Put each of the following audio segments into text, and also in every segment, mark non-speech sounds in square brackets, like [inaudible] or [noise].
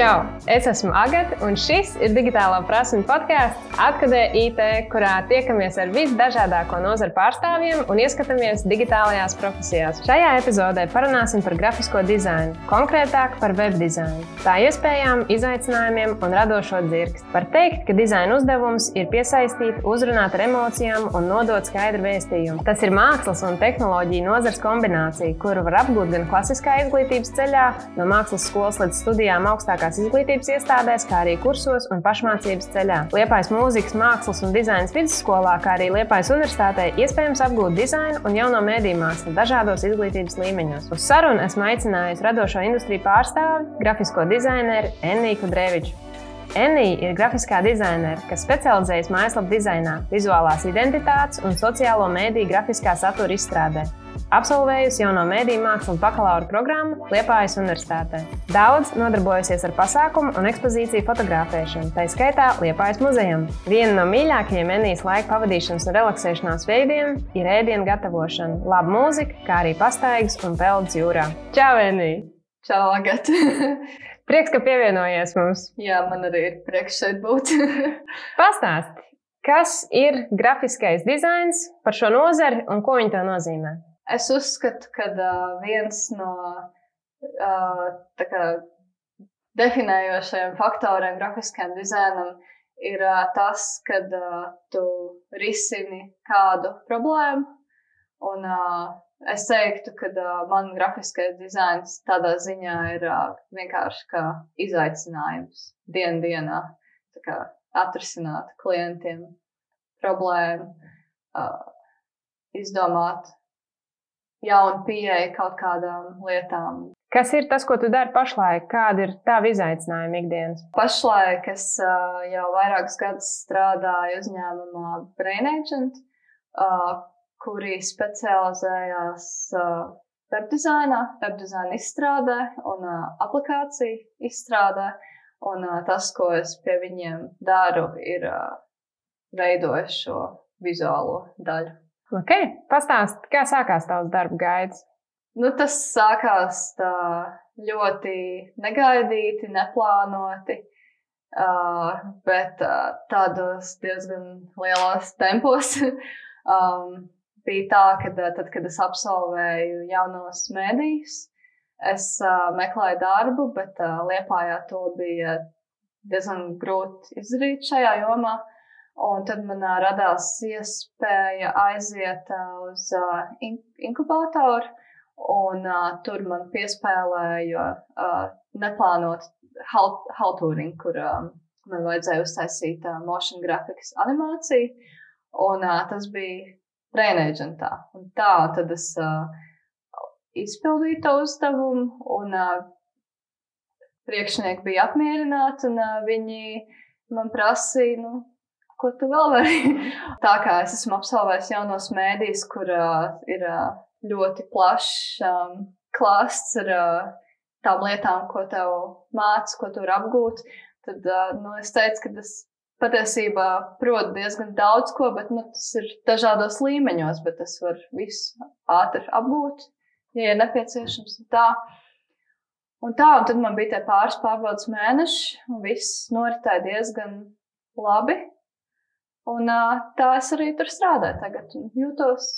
Čau! Es esmu Agata, un šis ir digitālā prasme podkāsts Atkadē IT, kurā tiekamies ar visdažādāko nozaru pārstāvjiem un ieskatāmies digitālajās profesijās. Šajā epizodē parunāsim par grafisko dizainu, konkrētāk par web dizainu, tā iespējām, izaicinājumiem un radošo dzirksti. Var teikt, ka dizaina uzdevums ir piesaistīt, uzrunāt ar emocijām un nodot skaidru vēstījumu. Tas ir mākslas un tehnoloģiju nozars kombinācija, kuru var apgūt gan klasiskā izglītības ceļā, no mākslas skolas līdz studijām augstākā augstākās izglītības iestādēs, kā arī kursos un pašmācības ceļā. Liepais mūzikas, mākslas un dizaina vidusskolā, kā arī Liepais universitātē iespējams apgūt dizainu un jauno mēdīju mākslu dažādos izglītības līmeņos. Uz sarunu esmu aicinājusi radošo industriju pārstāvi, grafisko dizaineru Enniju Kudreviču. Enija ir grafiskā dizainere, kas specializējas mājaslapu dizainā, vizuālās identitātes un sociālo mēdīju grafiskā satura izstrādē. Absolvējusi jauno mēdīju mākslu un bakalaura programmu Liepājas Universitātē. Daudz nodarbojusies ar pasākumu un ekspozīciju fotografēšanu, tā skaitā Liepājas muzejam. Viena no mīļākajiem Enijas laika pavadīšanas un relaksēšanās veidiem ir ēdienu gatavošana, laba mūzika, kā arī pastaigas un peldas jūrā. Čau, Enija! Čau, Agat! [laughs] prieks, ka pievienojies mums! Jā, man arī ir prieks šeit būt. [laughs] Pastāsti, kas ir grafiskais dizains par šo nozari un ko viņi to nozīmē? Es uzskatu, ka uh, viens no uh, kā, definējošajiem faktoriem grafiskajam dizainam ir uh, tas, kad uh, tu risini kādu problēmu. Un, uh, es teiktu, ka uh, man grafiskais dizains tādā ziņā ir uh, vienkārši kā izaicinājums dien dienā. Kā, atrisināt klientiem problēmu, uh, izdomāt jaunu pieeju kaut kādām lietām. Kas ir tas, ko tu dari pašlaik? Kāda ir tava izaicinājuma ikdienas? Pašlaik es uh, jau vairākus gadus strādāju uzņēmumā Brain Agent, uh, kuri specializējās webdizainā, webdizaina izstrādē un aplikāciju izstrādē. Un tas, ko es pie viņiem daru, ir veidojot šo vizuālo daļu. Ok, pastāst, kā sākās tavs darba gaids? Nu, tas sākās tā ļoti negaidīti, neplānoti, uh, bet uh, tādos diezgan lielos tempos. [laughs] um, bija tā, ka tad, kad es absolvēju jaunos mēdījus, es uh, meklēju darbu, bet uh, Liepājā to bija diezgan grūti izdarīt šajā jomā. Un tad man uh, radās iespēja aiziet uh, uz uh, in inkubatoru, un uh, tur man piespēlēja uh, neplānot haltūriņu, kur uh, man vajadzēja uztaisīt uh, motion graphics animāciju, un uh, tas bija Brainagentā. Un tā tad es uh, izpildīju to uzdevumu, un uh, priekšnieki bija apmierināti, un uh, viņi man prasīja, nu, ko tu vēl vari. [laughs] Tā kā es esmu absolvējis jaunos mēdījus, kur uh, ir uh, ļoti plašs um, klāsts ar uh, tām lietām, ko tev māca, ko tu vari apgūt, tad uh, nu, es teicu, ka tas patiesībā protu diezgan daudz ko, bet nu, tas ir dažādos līmeņos, bet es varu visu ātri apgūt, ja ir nepieciešams. Tā. Un tā, un tad man bija tie pāris pārbaudas mēneši, un viss noritēja diezgan labi. Un tā es arī tur strādāju tagad un jūtos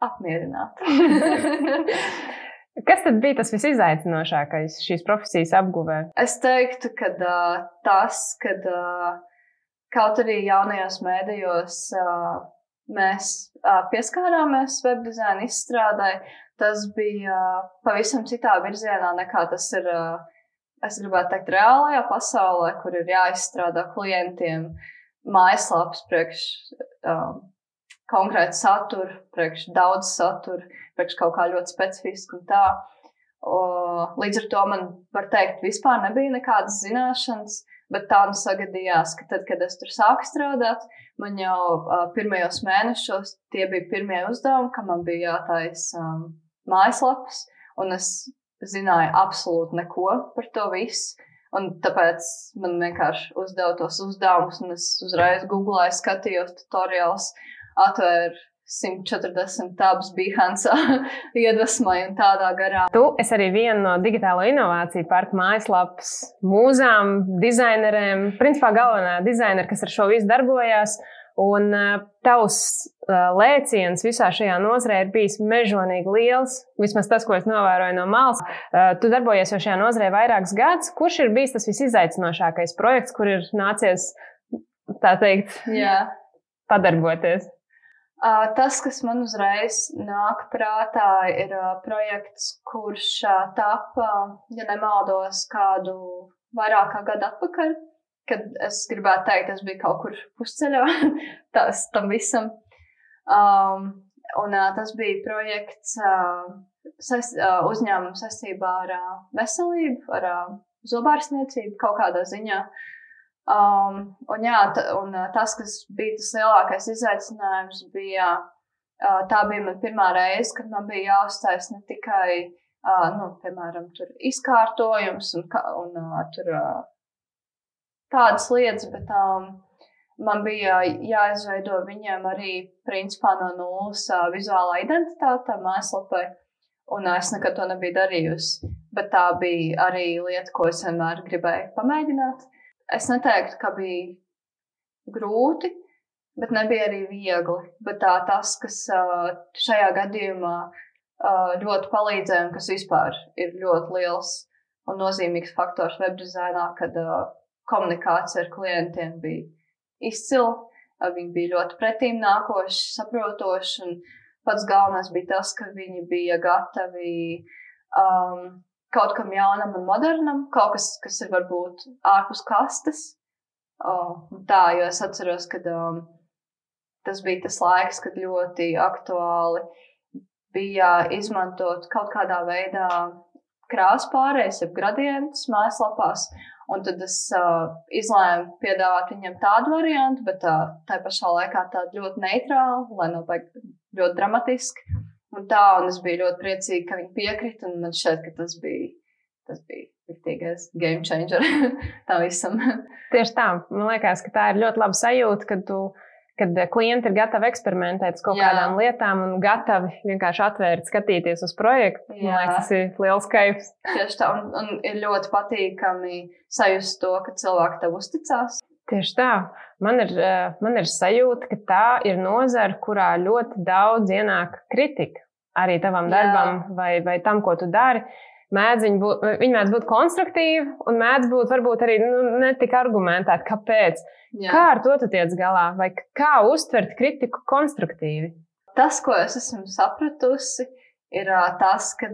apmierināta. [laughs] Kas tad bija tas visizaicinošākais šīs profesijas apguvē? Es teiktu, ka uh, tas, ka uh, kaut arī jaunajos mēdījos uh, mēs uh, pieskārāmies webdizaina izstrādē, tas bija uh, pavisam citā virzienā nekā tas ir, uh, es gribētu teikt, reālajā pasaulē, kur ir jāizstrādā klientiem. Uh, mājaslapas priekš um, konkrēta satura, priekš daudz satura, priekš kaut kā ļoti specifiska un tā. O, līdz ar to man, var teikt, vispār nebija nekādas zināšanas, bet tā nu sagadījās, ka tad, kad es tur sāku strādāt, man jau uh, pirmajos mēnešos tie bija pirmie uzdevumi, ka man bija jātais um, mājaslapas, un es zināju absolūti neko par to visu. Un tāpēc man vienkārši uzdeva tos uzdevumus, un es uzreiz googlēju, skatījos tutoriālus, atvēru 140 tādas Behance [laughs] iedvesmai un tādā garā. Tu esi arī viena no digitālo inovāciju parka mājaslapas mūzām, dizaineriem, principā galvenā dizainera, kas ar šo visu darbojās. Un uh, tavs uh, lēciens visā šajā nozarē ir bijis mežonīgi liels. Vismaz tas, ko es novēroju no malas. Uh, tu darbojies jau šajā nozarē vairākus gadus. Kurš ir bijis tas visizaicinošākais projekts, kur ir nācies, tā teikt, Jā. padarboties? Uh, tas, kas man uzreiz nāk prātā, ir uh, projekts, kurš uh, tapa, ja nemaldos, kādu vairāk kā gadu atpakaļ. Kad es gribētu teikt, tas bija kaut kur pusceļā [laughs] tas, tam visam. Um, un tas bija projekts uh, uzņēmuma saistībā ar veselību, ar zobārstniecību kaut kādā ziņā. Uh, Um, un, jā, un tas, kas bija tas lielākais izaicinājums, bija uh, tā bija pirmā reize, kad man bija jāuztais ne tikai, uh, nu, piemēram, izkārtojums un, un uh, tur, uh, tādas lietas, bet um, man bija jāizveido viņiem arī principā no nulles uh, vizuālā identitāte mājaslapai. Un uh, es nekad to nebiju darījusi. Bet tā bija arī lieta, ko es vienmēr gribēju pamēģināt. Uh, es neteiktu, ka bija grūti, bet nebija arī viegli. Bet tā, tas, kas šajā gadījumā ļoti palīdzēja un kas vispār ir ļoti liels un nozīmīgs faktors webdizainā, kad komunikācija ar klientiem bija izcila. Viņi bija ļoti pretīm nākoši, saprotoši, pats galvenais bija tas, ka viņi bija gatavi um, kaut kam jaunam un modernam, kaut kas, kas ir varbūt ārpus kastes. Oh, tā, jo es atceros, ka um, tas bija tas laiks, kad ļoti aktuāli bija izmantot kaut kādā veidā krāsu pārējais, jeb gradientus mājaslapās. Un tad es uh, izlēmu piedāvāt viņam tādu variantu, bet uh, tā pašā laikā tādu ļoti neitrālu, lai nav ļoti dramatiski. Un tā, un es biju ļoti priecīga, ka viņi piekrita, un man šķiet, ka tas bija, tas bija riktīgais game changer [laughs] tam visam. Tieši tā, man liekas, ka tā ir ļoti laba sajūta, kad tu kad klienti ir gatavi eksperimentēt ar kaut Jā. kādām lietām un gatavi vienkārši atvērt, skatīties uz projektu. Jā. Man liekas, tas ir liels kaifs. Tieši tā, un, un ir ļoti patīkami sajust to, ka cilvēki tev uzticās. Tieši tā. Man ir, eh, man ir sajūta, ka tā ir nozara, kurā ļoti daudz ienāk kritika arī tavam darbam Jā. vai, vai tam, ko tu dari. Mēdz viņi, būt, viņi mēdz būt konstruktīvi un mēdz būt varbūt arī nu, ne tik argumentēti, kāpēc. Jā. Kā ar to tu tiec galā? Vai kā uztvert kritiku konstruktīvi? Tas, ko es esmu sapratusi, ir tas, ka,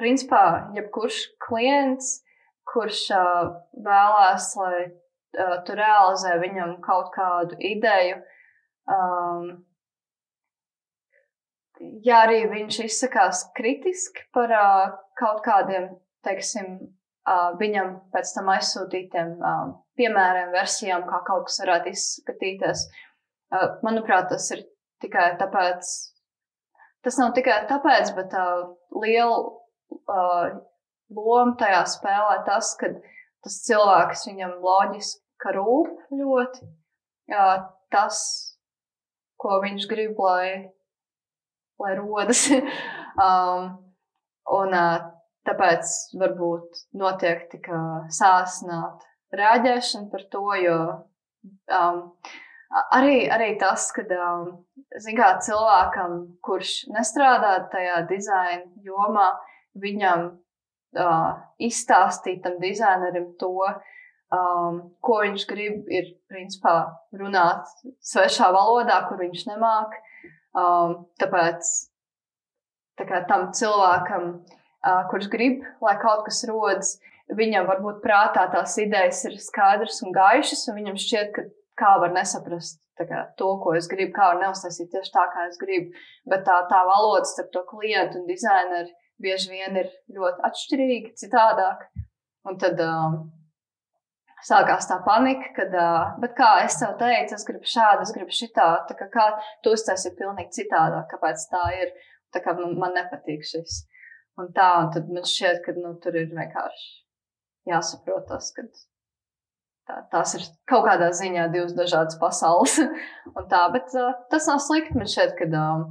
principā, jebkurš klients kurš uh, vēlās, lai uh, tu realizē viņam kaut kādu ideju. Um, ja arī viņš izsakās kritiski par uh, kaut kādiem, teiksim, uh, viņam pēc tam aizsūtītiem uh, piemēriem, versijām, kā kaut kas varētu izskatīties, uh, manuprāt, tas ir tikai tāpēc, tas nav tikai tāpēc, bet uh, liela uh, loma tajā spēlē tas, ka tas cilvēks viņam loģiski rūp ļoti. Jā, tas, ko viņš grib, lai, lai rodas. [laughs] um, un tāpēc varbūt notiek tik sāsināta rēģēšana par to, jo um, arī, arī tas, ka um, kā, cilvēkam, kurš nestrādā tajā dizaina jomā, viņam uh, izstāstīt tam dizainerim to, um, ko viņš grib, ir principā runāt svešā valodā, kur viņš nemāk. Um, tāpēc tā kā tam cilvēkam, uh, kurš grib, lai kaut kas rodas, viņam varbūt prātā tās idejas ir skaidras un gaišas, un viņam šķiet, ka kā var nesaprast kā, to, ko es gribu, kā var neuztaisīt tieši tā, kā es gribu. Bet tā, tā valoda starp to klientu un dizaineru bieži vien ir ļoti atšķirīgi, citādāk. Un tad um, sākās tā panika, kad, uh, kā es tev teicu, es gribu šādu, es gribu šitā, tā kā, kā tu uztaisi ir pilnīgi citādāk, kāpēc tā ir, tā kā man, man nepatīk šis. Un tā, un tad man šķiet, ka, nu, tur ir vienkārši jāsaprot tas, ka tā, tās ir kaut kādā ziņā divas dažādas pasaules. [laughs] tā, bet uh, tas nav slikti. Man šķiet, ka um,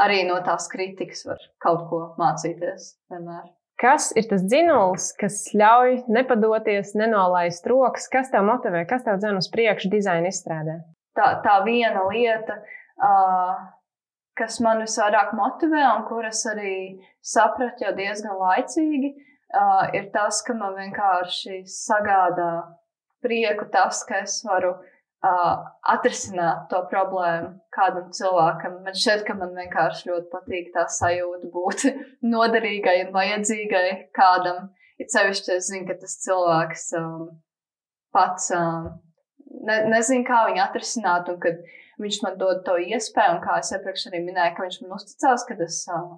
arī no tās kritikas var kaut ko mācīties vienmēr. Kas ir tas dzinējums, kas ļauj nepadoties, nenolaist rokas? Kas tev motivē, kas tev dzen uz priekšu dizaina izstrādē? Tā, tā viena lieta, uh, kas man visvairāk motivē un kuras arī sapratu jau diezgan laicīgi, uh, ir tas, ka man vienkārši sagādā prieku tas, ka es varu uh, atrisināt to problēmu kādam cilvēkam. Man šķiet, ka man vienkārši ļoti patīk tā sajūta būt [laughs] noderīgai un vajadzīgai kādam. Ir sevišķi, es zinu, ka tas cilvēks um, pats um, ne, nezina, kā viņu atrisināt, un kad viņš man dod to iespēju, un kā es iepriekš arī minēju, ka viņš man uzticās, kad es, uh,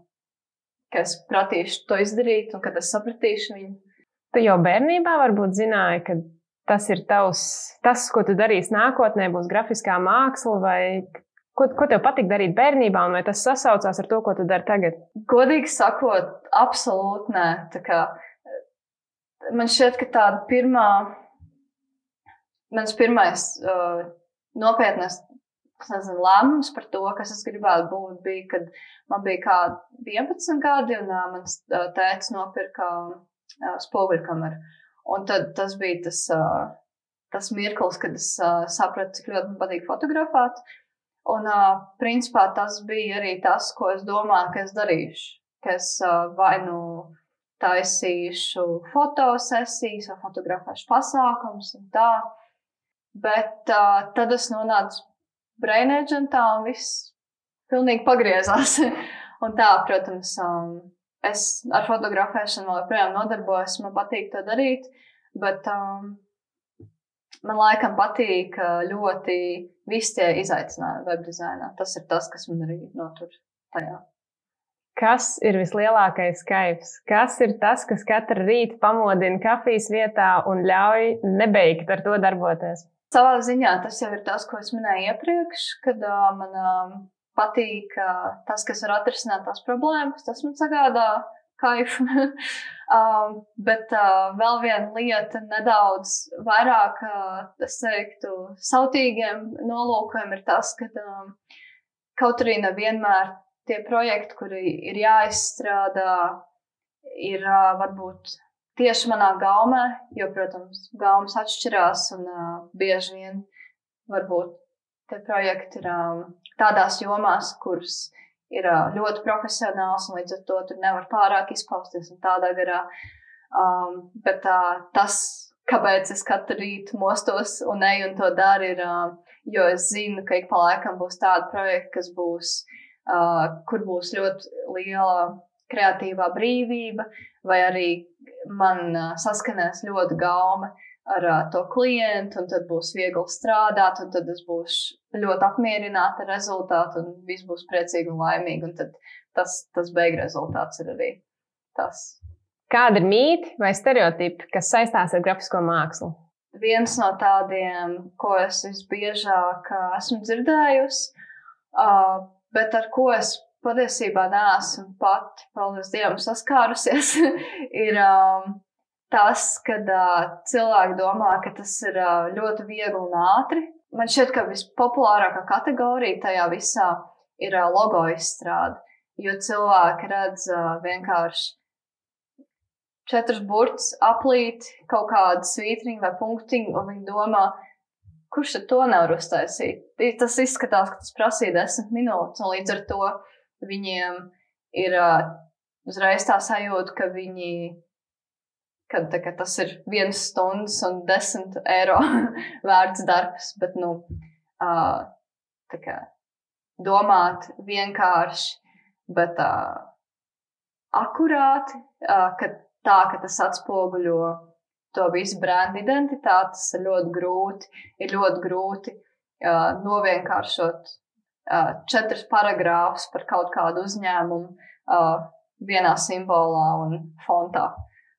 ka es pratīšu to izdarīt, un kad es sapratīšu viņu. Tu jau bērnībā varbūt zināji, ka tas ir tavs, tas, ko tu darīsi nākotnē, būs grafiskā māksla, vai ko, ko tev patīk darīt bērnībā, un vai tas sasaucās ar to, ko tu dari tagad? Godīgi sakot, absolūti nē. Kā, man šķiet, ka tāda pirmā, mans pirmais uh, nopietnais nezinu, lēmums par to, kas es gribētu būt, bija, kad man bija kā 11 gadi, un uh, mans uh, tēvs nopirka uh, spoguļkameru. Un tad tas bija tas, uh, tas mirklis, kad es uh, sapratu, cik ļoti man patīk fotografēt. Un, uh, principā, tas bija arī tas, ko es domāju, ka es darīšu. Ka es uh, vai nu taisīšu fotosesijas, vai fotografēšu pasākumus un tā. Bet uh, tad es nonācu brainagentā un viss pilnīgi pagriezās. [laughs] un tā, protams, um, es ar fotografēšanu vēl joprojām nodarbojos, man patīk to darīt, bet um, man laikam patīk uh, ļoti visi tie izaicinājumi web dizainā. Tas ir tas, kas man arī notur tajā. Kas ir vislielākais kaifs? Kas ir tas, kas katru rītu pamodina kafijas vietā un ļauj nebeigt ar to darboties? Savā ziņā tas jau ir tas, ko es minēju iepriekš, kad uh, man uh, patīk uh, tas, kas var atrisināt tās problēmas, tas man sagādā kaifu. [laughs] um, bet uh, vēl viena lieta, nedaudz vairāk, uh, es teiktu, sautīgiem nolūkiem ir tas, ka um, kaut arī nevienmēr tie projekti, kuri ir jāizstrādā, ir uh, varbūt tieši manā gaumē, jo, protams, gaumas atšķirās un uh, bieži vien varbūt tie projekti ir um, tādās jomās, kuras ir uh, ļoti profesionāls un līdz ar to tur nevar pārāk izpausties un tādā garā. Um, bet uh, tas, kāpēc es katru rītu mostos un eju un to daru, ir, uh, jo es zinu, ka ik pa laikam būs tāda projekta, kas būs, uh, kur būs ļoti liela kreatīvā brīvība, vai arī man uh, saskanēs ļoti gauma ar uh, to klientu, un tad būs viegli strādāt, un tad es būšu ļoti apmierināta ar rezultātu, un viss būs priecīgi un laimīgi. Un tad tas, tas beigu rezultāts ir arī tas. Kāda ir mīti vai stereotipi, kas saistās ar grafisko mākslu? Viens no tādiem, ko es visbiežāk esmu dzirdējusi, uh, bet ar ko es patiesībā neesmu pati, paldies Dievam, saskārusies, [laughs] ir um, tas, kad uh, cilvēki domā, ka tas ir uh, ļoti viegli un ātri. Man šķiet, ka vispopulārākā kategorija tajā visā ir uh, logo izstrāde. Jo cilvēki redz uh, vienkārši četrus burtus, aplīt kaut kādu svītriņu vai punktiņu, un viņi domā, kurš to nevar uztaisīt. Tas izskatās, ka tas prasīja desmit minūtes, un līdz ar to viņiem ir uh, uzreiz tā sajūta, ka viņi kad tā, tas ir viens stundas un desmit eiro [laughs] vērts darbs. Bet, nu, uh, kā domāt vienkārši, bet uh, akurāti, uh, ka tā, ka tas atspoguļo to visu brāļu identitāti, tas ir ļoti grūti. Ir ļoti grūti uh, novienkāršot uh, četrus paragrāfus par kaut kādu uzņēmumu uh, vienā simbolā un fontā.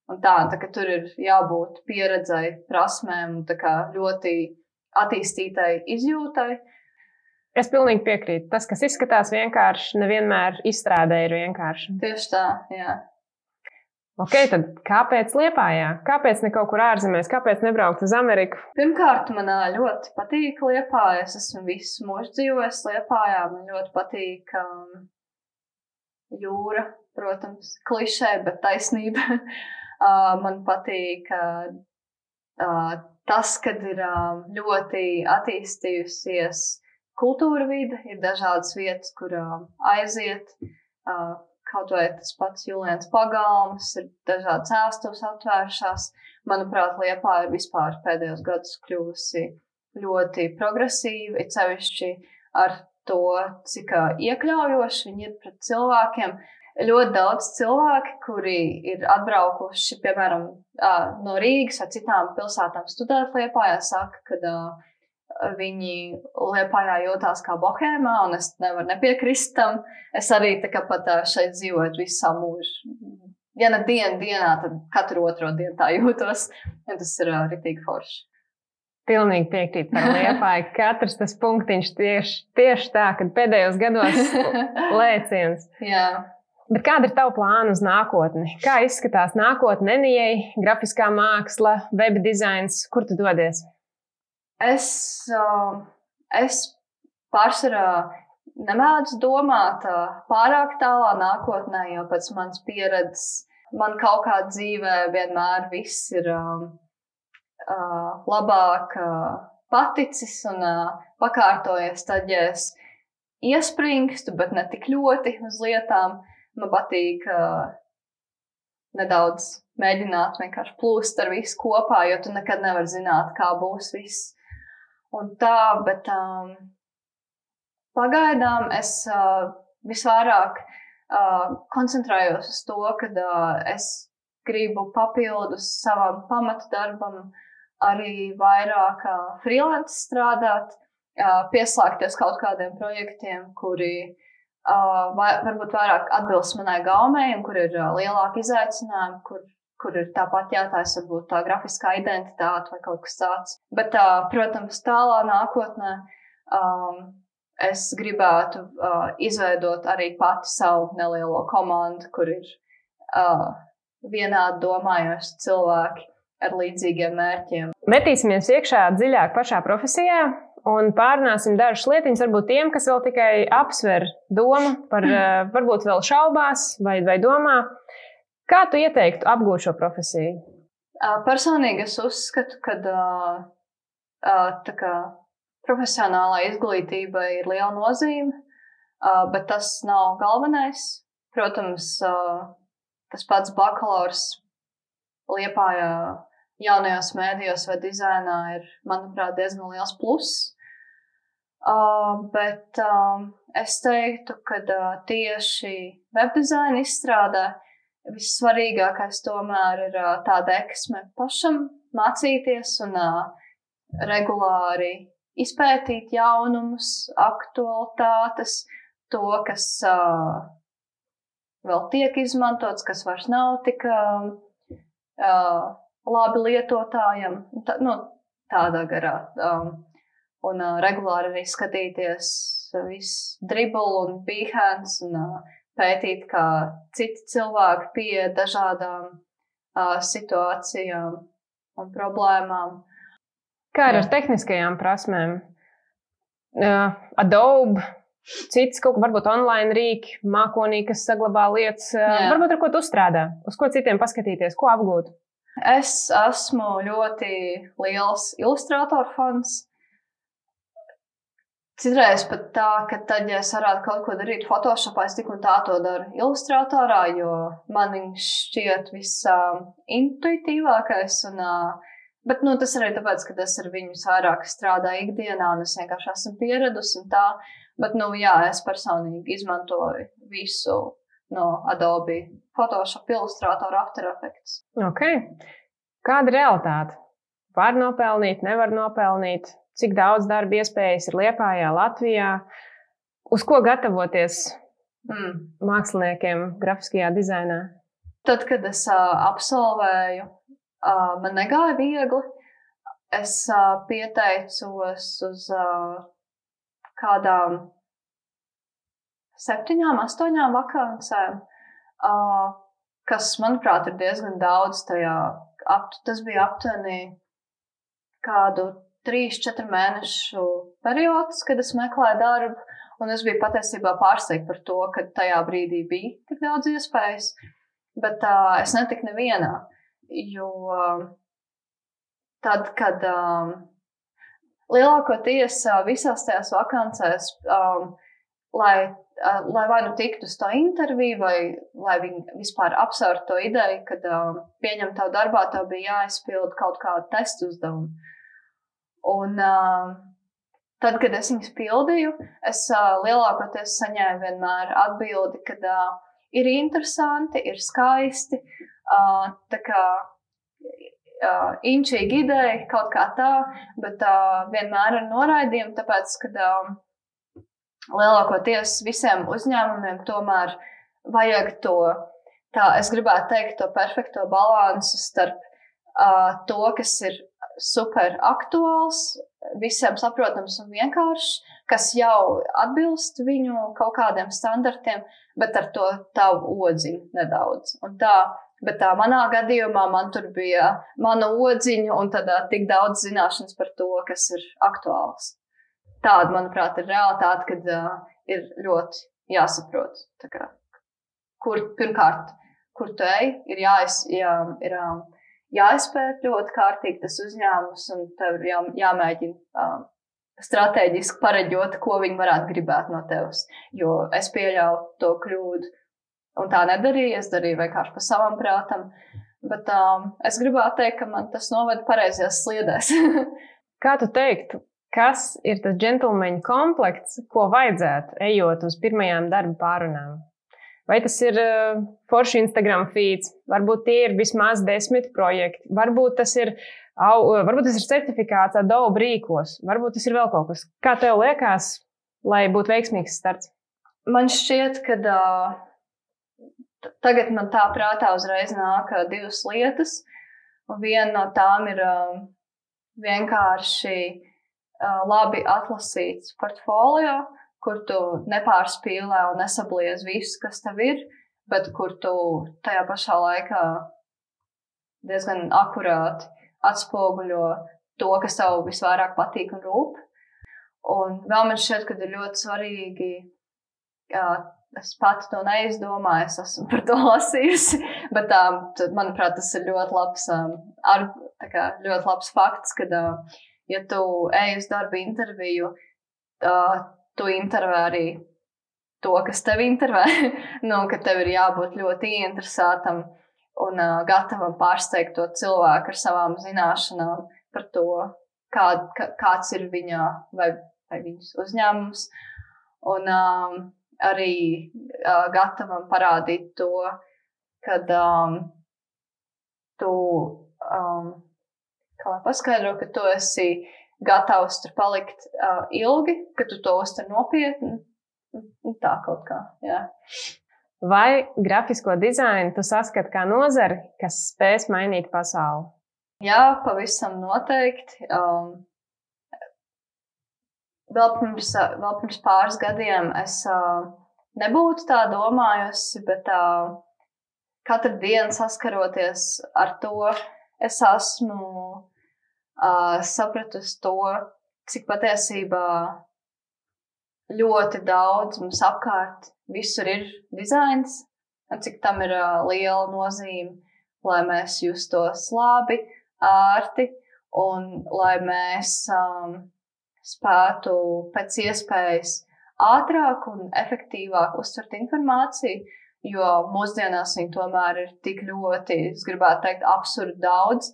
Un tā, tā ka tur ir jābūt pieredzei, prasmēm ļoti attīstītai izjūtai. Es pilnīgi piekrītu. Tas, kas izskatās vienkārši, nevienmēr izstrādē ir vienkārši. Tieši tā, jā. Ok, tad kāpēc Lietpājā? Kāpēc ne kaut kur ārzemēs? Kāpēc nebraukt uz Ameriku? Pirmkārt, man ļoti patīk Lietpājā. Es esmu visu mūžu dzīvojis Lietpājā. Man ļoti patīk um, jūra, protams, klišē, bet taisnība. [laughs] uh, man patīk uh, uh, tas, kad ir uh, ļoti attīstījusies kultūra vide, ir dažādas vietas, kur uh, aiziet. Uh, Kaut vai tas pats Julians Pagalms, ir dažādas ēstuves atvēršās. Manuprāt, Liepā ir vispār pēdējos gados kļuvusi ļoti progresīva, it sevišķi ar to, cik iekļaujoši viņi ir pret cilvēkiem. Ļoti daudz cilvēki, kuri ir atbraukuši, piemēram, no Rīgas vai citām pilsētām studēt Liepā, saka, ka viņi Liepājā jūtās kā bohēmā, un es nevaru nepiekrist tam. Es arī tā kā pat šeit dzīvoju visu savu mūžu. Ja ne dienu dienā, tad katru otro dienu tā jūtos, un tas ir ritīgi forši. Pilnīgi piekrīt par liepāju. [laughs] Katrs tas punktiņš tieši, tieši tā, kad pēdējos gados [laughs] lēciens. Jā. Bet kāda ir tava plāna uz nākotni? Kā izskatās nākotne Nenijai, grafiskā māksla, web dizains, kur tu dodies? Es, es pārsvarā nemēdzu domāt pārāk tālā nākotnē, jo pēc manas pieredzes man kaut kā dzīvē vienmēr viss ir labāk paticis un pakārtojies. Tad, ja es iespringstu, bet ne tik ļoti uz lietām, man patīk nedaudz mēģināt vienkārši plūst ar visu kopā, jo tu nekad nevari zināt, kā būs viss. Un tā, bet um, pagaidām es uh, visvairāk uh, koncentrējos uz to, ka uh, es gribu papildus savam pamatdarbam arī vairāk uh, freelance strādāt, uh, pieslēgties kaut kādiem projektiem, kuri uh, vai, varbūt vairāk atbilst manai gaumei un kur ir uh, lielāki izaicinājumi, kur kur ir tāpat jātājas varbūt tā grafiskā identitāte vai kaut kas tāds. Bet, tā, protams, tālā nākotnē um, es gribētu uh, izveidot arī pati savu nelielo komandu, kur ir uh, vienādi domājoši cilvēki ar līdzīgiem mērķiem. Metīsimies iekšā dziļāk pašā profesijā. Un pārunāsim dažas lietiņas, varbūt tiem, kas vēl tikai apsver domu par, [clears throat] varbūt vēl šaubās vai, vai domā. Kā tu ieteiktu apgūt šo profesiju? Personīgi es uzskatu, ka kā, profesionālā izglītība ir liela nozīme, bet tas nav galvenais. Protams, tas pats bakalaurs Liepājā jaunajos mēdījos vai dizainā ir, manuprāt, diezgan liels pluss. Uh, bet uh, es teiktu, ka uh, tieši webdizaina izstrādē vissvarīgākais tomēr ir tā deksme pašam mācīties un regulāri izpētīt jaunumus, aktualitātes, to, kas vēl tiek izmantots, kas vairs nav tik labi lietotājam. Tā, nu, tādā garā. Un regulāri arī skatīties visu dribulu un behance un pētīt, kā citi cilvēki pieeja dažādām uh, situācijām un problēmām. Kā ar tehniskajām prasmēm? Uh, Adobe, cits kaut kā varbūt online rīki, mākonī, kas saglabā lietas. Uh, varbūt ar ko tu strādā, uz ko citiem paskatīties, ko apgūt. Es esmu ļoti liels ilustrātoru fans. Citreiz pat tā, ka tad, ja es varētu kaut ko darīt Photoshopā, es tik un tā to daru ilustratorā, jo man viņš šķiet visintuitīvākais. Un, bet nu, tas arī tāpēc, ka es ar viņu vairāk strādāju ikdienā, un es vienkārši esmu pieradusi un tā. Bet, nu, jā, es personīgi izmantoju visu no Adobe Photoshop, Illustrator, After Effects. Okay. Kāda ir realitāte? Var nopelnīt, nevar nopelnīt cik daudz darba iespējas ir Lietpājā, Latvijā, uz ko gatavoties mm. māksliniekiem grafiskajā dizainā? Tad, kad es uh, absolvēju, uh, man negāja viegli. Es uh, pieteicos uz uh, kādām septiņām, astoņām vakancēm. Uh, kas, manuprāt, ir diezgan daudz tajā. Ap, tas bija aptuveni kādu 3-4 mēnešu periods, kad es meklēju darbu. Un es biju patiesībā pārsteigta par to, ka tajā brīdī bija tik daudz iespējas, bet uh, es netiku nevienā. Jo uh, tad, kad um, lielākoties uh, visās tajās vakancēs, um, lai, uh, lai vai nu tiktu uz to interviju, vai lai viņi vispār apsvērtu to ideju, kad um, pieņem tavu darbā, tev bija jāizpild kaut kādu testu uzdevumu. Un, uh, Tad, kad es viņus pildīju, es uh, lielākoties saņēmu vienmēr atbildi, ka uh, ir interesanti, ir skaisti. Uh, tā kā uh, inčīgi ideja, kaut kā tā, bet uh, vienmēr ar noraidījumu, tāpēc, ka uh, lielākoties visiem uzņēmumiem tomēr vajag to, tā es gribētu teikt, to perfekto balansu starp uh, to, kas ir super aktuāls, visiem saprotams un vienkāršs, kas jau atbilst viņu kaut kādiem standartiem, bet ar to tavu odziņu nedaudz. Un tā, bet tā manā gadījumā man tur bija mana odziņa un tad tik daudz zināšanas par to, kas ir aktuāls. Tāda, manuprāt, ir realitāte, kad uh, ir ļoti jāsaprot, kā, kur pirmkārt, kur tu ej, ir jāiz, jā, ir, um, jāizpēt ļoti kārtīgi tas uzņēmums, un tev ir jā, jāmēģina um, strateģiski pareģot, ko viņi varētu gribēt no tevis. Jo es pieļauju to kļūdu, un tā nedarīju. Es darīju vienkārši pa savam prātam. Bet um, es gribētu teikt, ka man tas noveda pareizajās sliedēs. [laughs] Kā tu teiktu, kas ir tas džentlmeņa komplekts, ko vajadzētu ejot uz pirmajām darba pārunām? Vai tas ir uh, forši Instagram feeds, varbūt tie ir vismaz desmit projekti, varbūt tas ir, au, varbūt tas ir certifikāts Adobe rīkos, varbūt tas ir vēl kaut kas. Kā tev liekas, lai būtu veiksmīgs starts? Man šķiet, ka uh, tagad man tā prātā uzreiz nāk uh, divas lietas. Viena no tām ir uh, vienkārši uh, labi atlasīts portfolio, kur tu nepārspīlē un nesabliez visu, kas tev ir, bet kur tu tajā pašā laikā diezgan akurāti atspoguļo to, kas tev visvairāk patīk un rūp. Un vēl man šķiet, ka ir ļoti svarīgi, jā, es pati to neizdomāju, es esmu par to [laughs] lasījusi, bet tā, manuprāt, tas ir ļoti labs, ar, kā, ļoti labs fakts, ka, ja tu ej uz darba interviju, tā, tu intervē arī to, kas tev intervē. [laughs] nu, ka tev ir jābūt ļoti ieinteresētam un uh, gatavam pārsteigt to cilvēku ar savām zināšanām par to, kā, kā, kāds ir viņa vai, vai viņas uzņēmums. Un um, arī uh, gatavam parādīt to, kad um, tu, um, kā lai paskaidro, ka tu esi gatavs tur palikt uh, ilgi, ka tu to uztver nopietni. Tā kaut kā. Jā. Vai grafisko dizainu tu saskati kā nozari, kas spēs mainīt pasauli? Jā, pavisam noteikti. Um, vēl, pirms, vēl pirms pāris gadiem es uh, nebūtu tā domājusi, bet uh, katru dienu saskaroties ar to, es esmu uh, sapratusi to, cik patiesībā ļoti daudz mums apkārt visur ir dizains, un cik tam ir uh, liela nozīme, lai mēs justos labi, ārti un lai mēs um, spētu pēc iespējas ātrāk un efektīvāk uztvert informāciju, jo mūsdienās viņi tomēr ir tik ļoti, es gribētu teikt, absurdi daudz,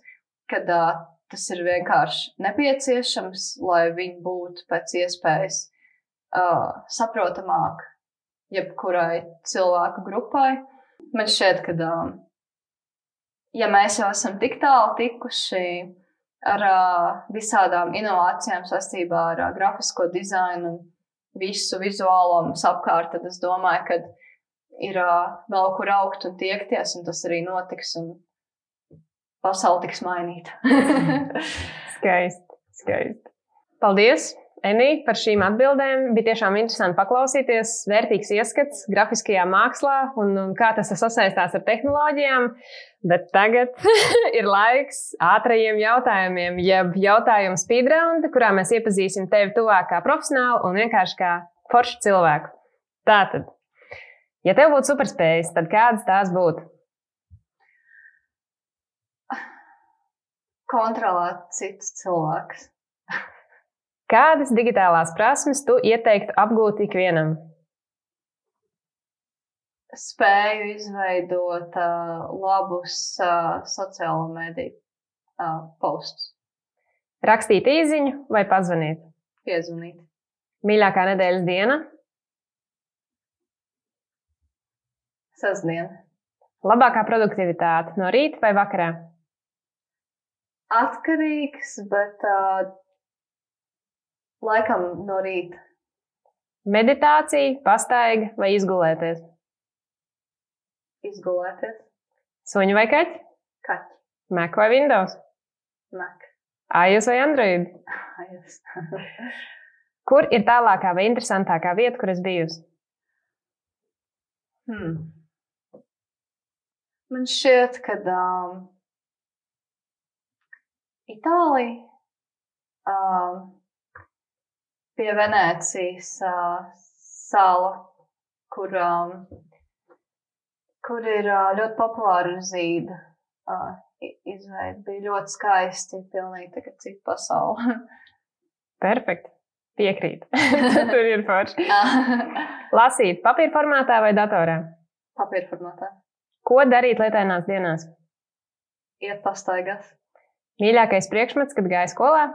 kad uh, tas ir vienkārši nepieciešams, lai viņi būtu pēc iespējas uh, saprotamāk jebkurai cilvēku grupai. Man šķiet, ka, uh, ja mēs jau esam tik tālu tikuši ar uh, visādām inovācijām saistībā ar uh, grafisko dizainu un visu vizuālo mums apkārt, tad es domāju, ka ir uh, vēl kur augt un tiekties, un tas arī notiks. Un pasaule tiks mainīta. [laughs] skaisti, skaisti. Paldies! Enī, par šīm atbildēm. Bija tiešām interesanti paklausīties, vērtīgs ieskats grafiskajā mākslā un, un kā tas sasaistās ar tehnoloģijām. Bet tagad [laughs] ir laiks ātrajiem jautājumiem, jeb jautājumu speedround, kurā mēs iepazīsim tevi tuvāk kā profesionāli un vienkārši kā foršu cilvēku. Tātad, ja tev būtu superspējas, tad kādas tās būtu? Kontrolēt citus cilvēkus. [laughs] Kādas digitālās prasmes tu ieteiktu apgūt ikvienam? Spēju izveidot uh, labus uh, sociālo mediju uh, postus. Rakstīt īsiņu vai pazvanīt? Piezvanīt. Mīļākā nedēļas diena? Sasdiena. Labākā produktivitāte no rīta vai vakarā? Atkarīgs, bet uh, laikam no rīta. Meditācija, pastaiga vai izgulēties? Izgulēties. Suņi vai kaķi? Kaķi. Mac vai Windows? Mac. iOS vai Android? [laughs] iOS. [laughs] kur ir tālākā vai interesantākā vieta, kur es bijusi? Hmm. Man šķiet, ka um, Itālija, uh, pie Venēcijas uh, sala, kur, um, kur ir uh, ļoti populāra zīda. Uh, izveida bija ļoti skaisti, pilnīgi tā kā cita pasaule. [laughs] Perfekti. Piekrīt. [laughs] Tur ir forši. [laughs] Lasīt papīra formātā vai datorā? Papīra formātā. Ko darīt lietainās dienās? Iet pastaigās. Mīļākais priekšmets, kad gāja skolā?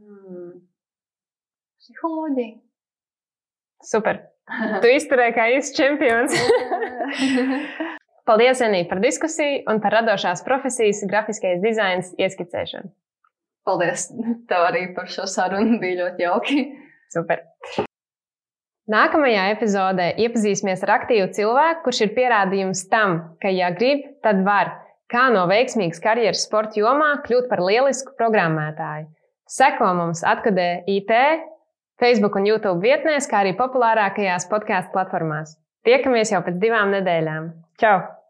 Hmm. Psiholoģija. Super. [laughs] Tu izturēji kā īsts čempions. [laughs] Paldies, Enī, par diskusiju un par radošās profesijas grafiskais dizains ieskicēšanu. Paldies tev arī par šo sarunu. Bija ļoti jauki. Super. Nākamajā epizodē iepazīsimies ar aktīvu cilvēku, kurš ir pierādījums tam, ka, ja grib, tad var kā no veiksmīgas karjeras sporta jomā kļūt par lielisku programmētāju. Seko mums atkadē IT, Facebook un YouTube vietnēs, kā arī populārākajās podkāstu platformās. Tiekamies jau pēc divām nedēļām. Čau!